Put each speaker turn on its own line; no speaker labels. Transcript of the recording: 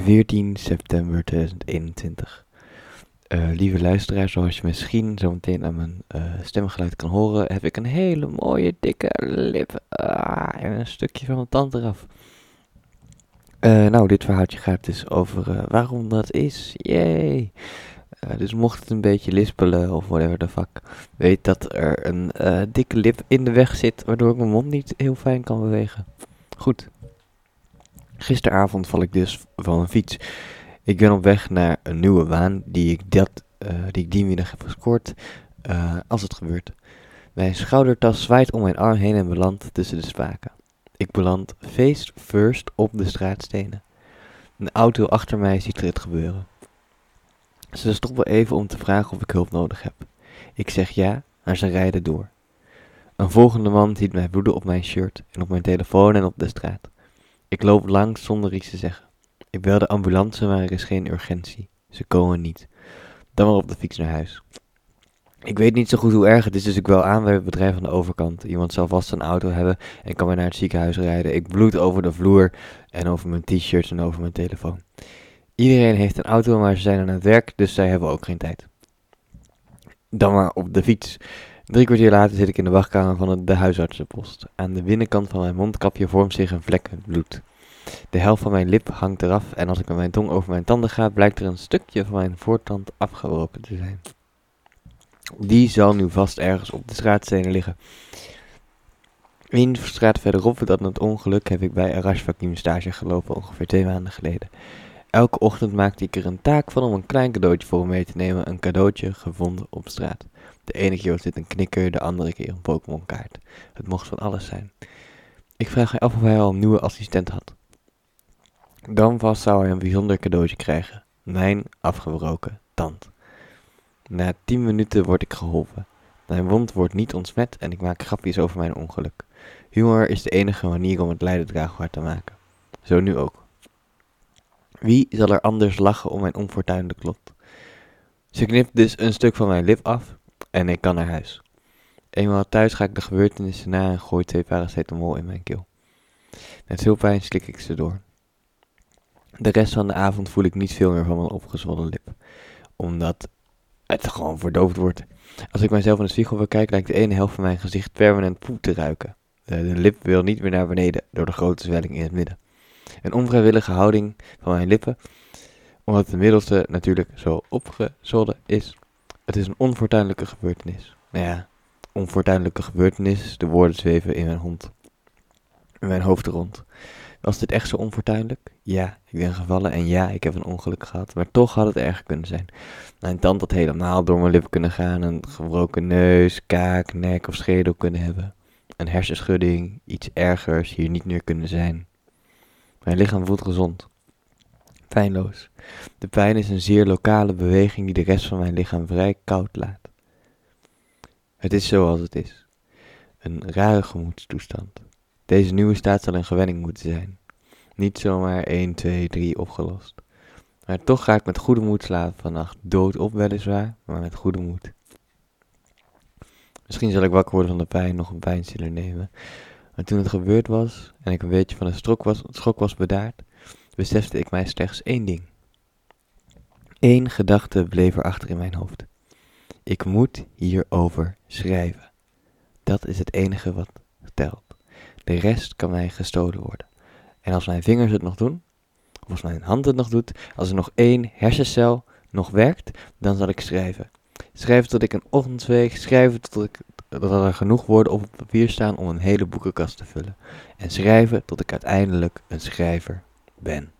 14 september 2021. Eh, lieve luisteraar, zoals je misschien zo meteen aan mijn uh, stemgeluid kan horen, heb ik een hele mooie dikke lip ah, en een stukje van mijn tand eraf. Uh, nou, dit verhaaltje gaat dus over waarom dat is. Yay! dus mocht het een beetje lispelen of whatever the fuck, weet dat er een dikke lip in de weg zit, waardoor ik mijn mond niet heel fijn kan bewegen. Goed. Gisteravond val ik dus van een fiets. Ik ben op weg naar een nieuwe baan die ik, dat, uh, die, ik dienwienig heb gescoord uh, als het gebeurt. Mijn schoudertas zwaait om mijn arm heen en belandt tussen de spaken. Ik beland face first op de straatstenen. Een auto achter mij ziet het gebeuren. Ze stoppen even om te vragen of ik hulp nodig heb. Ik zeg ja, maar ze rijden door. Een volgende man ziet mij bloeden op mijn shirt en op mijn telefoon en op de straat. Ik loop langs zonder iets te zeggen. Ik bel de ambulance, maar er is geen urgentie. Ze komen niet. Dan maar op de fiets naar huis. Ik weet niet zo goed hoe erg het is, dus ik bel aan bij het bedrijf aan de overkant. Iemand zal vast een auto hebben en kan mij naar het ziekenhuis rijden. Ik bloed over de vloer en over mijn t-shirts en over mijn telefoon. Iedereen heeft een auto, maar ze zijn aan het werk, dus zij hebben ook geen tijd. Dan maar op de fiets. Drie kwartier later zit ik in de wachtkamer van de huisartsenpost. Aan de binnenkant van mijn mondkapje vormt zich een vlek met bloed. De helft van mijn lip hangt eraf en als ik met mijn tong over mijn tanden ga, blijkt er een stukje van mijn voortand afgebroken te zijn. Die zal nu vast ergens op de straatstenen liggen. Eén straat verderop dan het ongeluk heb ik bij Arash Vakim stage gelopen ongeveer twee maanden geleden. Elke ochtend maakte ik er een taak van om een klein cadeautje voor me mee te nemen, een cadeautje gevonden op straat. De ene keer was dit een knikker, de andere keer een Pokémon kaart. Het mocht van alles zijn. Ik vraag mij af of hij al een nieuwe assistent had. Dan vast zou hij een bijzonder cadeautje krijgen. Mijn afgebroken tand. Na tien minuten word ik geholpen. Mijn wond wordt niet ontsmet en ik maak grapjes over mijn ongeluk. Humor is de enige manier om het lijden draagbaar te maken. Zo nu ook. Wie zal er anders lachen om mijn onfortuinlijk lot? Ze knipt dus een stuk van mijn lip af en ik kan naar huis. Eenmaal thuis ga ik de gebeurtenissen na en gooi twee paracetamol in mijn keel. Met veel pijn slik ik ze door. De rest van de avond voel ik niet veel meer van mijn opgezwollen lip. Omdat het gewoon verdoofd wordt. Als ik mijzelf in de spiegel bekijk, lijkt de ene helft van mijn gezicht permanent poep te ruiken. De, de lip wil niet meer naar beneden door de grote zwelling in het midden. Een onvrijwillige houding van mijn lippen, omdat de middelste natuurlijk zo opgezwollen is. Het is een onfortuinlijke gebeurtenis. Nou ja, onfortuinlijke gebeurtenis, de woorden zweven in mijn hond. In mijn hoofd rond. Was dit echt zo onfortuinlijk? Ja, ik ben gevallen en ja, ik heb een ongeluk gehad. Maar toch had het erger kunnen zijn. Mijn tand had helemaal door mijn lip kunnen gaan. Een gebroken neus, kaak, nek of schedel kunnen hebben. Een hersenschudding, iets ergers hier niet meer kunnen zijn. Mijn lichaam voelt gezond. Pijnloos. De pijn is een zeer lokale beweging die de rest van mijn lichaam vrij koud laat. Het is zoals het is. Een rare gemoedstoestand. Deze nieuwe staat zal een gewenning moeten zijn. Niet zomaar 1, 2, 3 opgelost. Maar toch ga ik met goede moed slapen vannacht. Dood op weliswaar, maar met goede moed. Misschien zal ik wakker worden van de pijn, nog een pijnstiller nemen. Maar toen het gebeurd was en ik een beetje van de schok was, schok was bedaard, besefte ik mij slechts één ding. Eén gedachte bleef er achter in mijn hoofd. Ik moet hierover schrijven. Dat is het enige wat telt. De rest kan mij gestolen worden. En als mijn vingers het nog doen, of als mijn hand het nog doet, als er nog één hersencel nog werkt, dan zal ik schrijven. Schrijven tot ik een ochtend zweeg, schrijven tot ik, dat er genoeg woorden op het papier staan om een hele boekenkast te vullen. En schrijven tot ik uiteindelijk een schrijver ben.